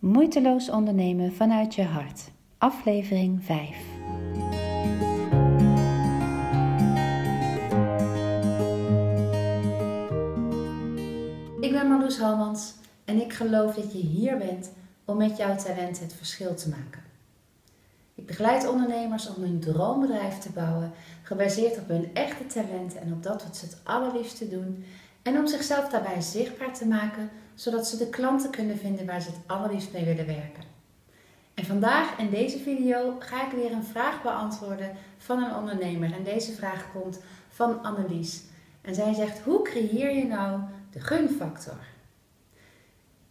Moeiteloos ondernemen vanuit je hart. Aflevering 5. Ik ben Marloes Halmans en ik geloof dat je hier bent om met jouw talent het verschil te maken. Ik begeleid ondernemers om hun droombedrijf te bouwen, gebaseerd op hun echte talenten en op dat wat ze het allerliefste doen, en om zichzelf daarbij zichtbaar te maken, zodat ze de klanten kunnen vinden waar ze het allerliefst mee willen werken. En vandaag in deze video ga ik weer een vraag beantwoorden van een ondernemer. En deze vraag komt van Annelies. En zij zegt: Hoe creëer je nou de gunfactor?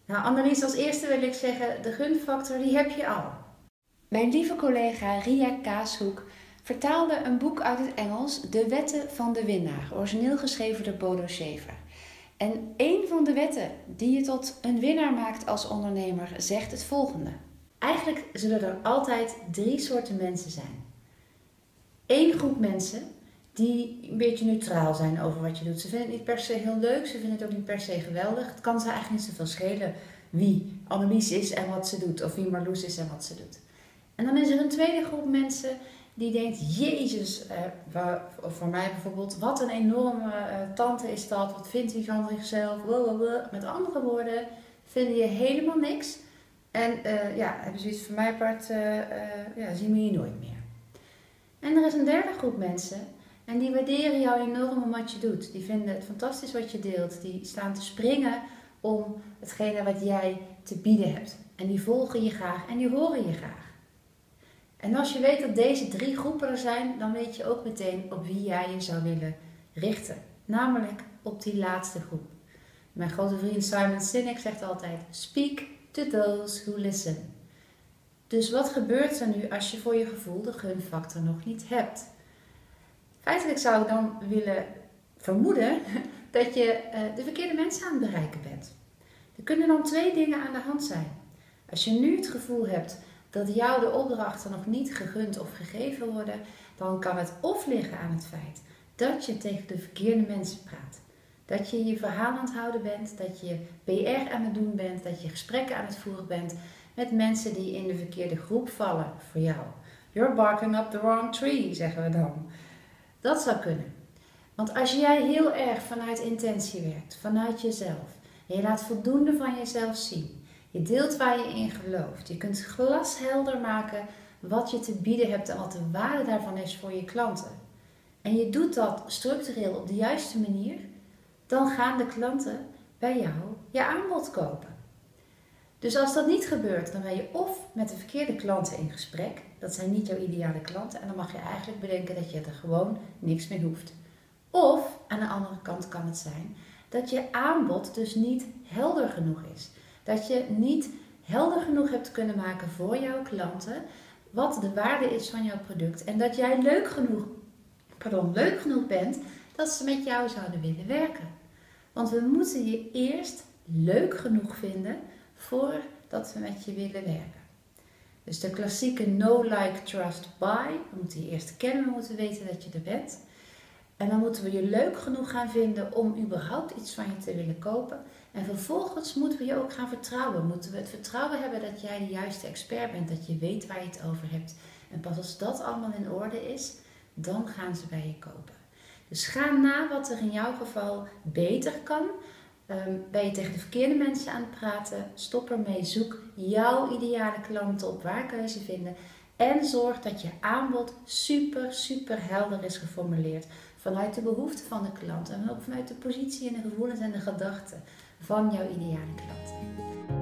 Nou, Annelies, als eerste wil ik zeggen: de gunfactor die heb je al. Mijn lieve collega Ria Kaashoek vertaalde een boek uit het Engels, De Wetten van de Winnaar, origineel geschreven door Bodo Schäfer. En een van de wetten die je tot een winnaar maakt als ondernemer zegt het volgende. Eigenlijk zullen er altijd drie soorten mensen zijn. Eén groep mensen die een beetje neutraal zijn over wat je doet. Ze vinden het niet per se heel leuk, ze vinden het ook niet per se geweldig. Het kan ze eigenlijk niet zoveel schelen wie Annelies is en wat ze doet, of wie Marloes is en wat ze doet. En dan is er een tweede groep mensen die denkt, jezus, eh, voor mij bijvoorbeeld, wat een enorme eh, tante is dat, wat vindt hij van zichzelf, met andere woorden, vinden je helemaal niks. En uh, ja, hebben zoiets van mij apart, uh, ja, zien we je nooit meer. En er is een derde groep mensen en die waarderen jou enorm om wat je doet. Die vinden het fantastisch wat je deelt. Die staan te springen om hetgene wat jij te bieden hebt. En die volgen je graag en die horen je graag. En als je weet dat deze drie groepen er zijn, dan weet je ook meteen op wie jij je zou willen richten. Namelijk op die laatste groep. Mijn grote vriend Simon Sinek zegt altijd: Speak to those who listen. Dus wat gebeurt er nu als je voor je gevoel de gunfactor nog niet hebt? Feitelijk zou ik dan willen vermoeden dat je eh, de verkeerde mensen aan het bereiken bent. Er kunnen dan twee dingen aan de hand zijn. Als je nu het gevoel hebt dat jou de opdrachten nog niet gegund of gegeven worden, dan kan het of liggen aan het feit dat je tegen de verkeerde mensen praat. Dat je je verhaal aan het houden bent, dat je PR aan het doen bent, dat je gesprekken aan het voeren bent met mensen die in de verkeerde groep vallen voor jou. You're barking up the wrong tree, zeggen we dan. Dat zou kunnen. Want als jij heel erg vanuit intentie werkt, vanuit jezelf, en je laat voldoende van jezelf zien, je deelt waar je in gelooft. Je kunt glashelder maken wat je te bieden hebt en wat de waarde daarvan is voor je klanten. En je doet dat structureel op de juiste manier, dan gaan de klanten bij jou je aanbod kopen. Dus als dat niet gebeurt, dan ben je of met de verkeerde klanten in gesprek. Dat zijn niet jouw ideale klanten. En dan mag je eigenlijk bedenken dat je er gewoon niks mee hoeft. Of aan de andere kant kan het zijn dat je aanbod dus niet helder genoeg is. Dat je niet helder genoeg hebt kunnen maken voor jouw klanten wat de waarde is van jouw product. En dat jij leuk genoeg, pardon, leuk genoeg bent dat ze met jou zouden willen werken. Want we moeten je eerst leuk genoeg vinden voordat we met je willen werken. Dus de klassieke no like trust buy. We moeten je eerst kennen, we moeten weten dat je er bent. En dan moeten we je leuk genoeg gaan vinden om überhaupt iets van je te willen kopen. En vervolgens moeten we je ook gaan vertrouwen. Moeten we het vertrouwen hebben dat jij de juiste expert bent, dat je weet waar je het over hebt. En pas als dat allemaal in orde is, dan gaan ze bij je kopen. Dus ga na wat er in jouw geval beter kan. Um, ben je tegen de verkeerde mensen aan het praten? Stop ermee. Zoek jouw ideale klanten op. Waar kan je ze vinden? En zorg dat je aanbod super, super helder is geformuleerd vanuit de behoeften van de klant en ook vanuit de positie en de gevoelens en de gedachten van jouw ideale klant.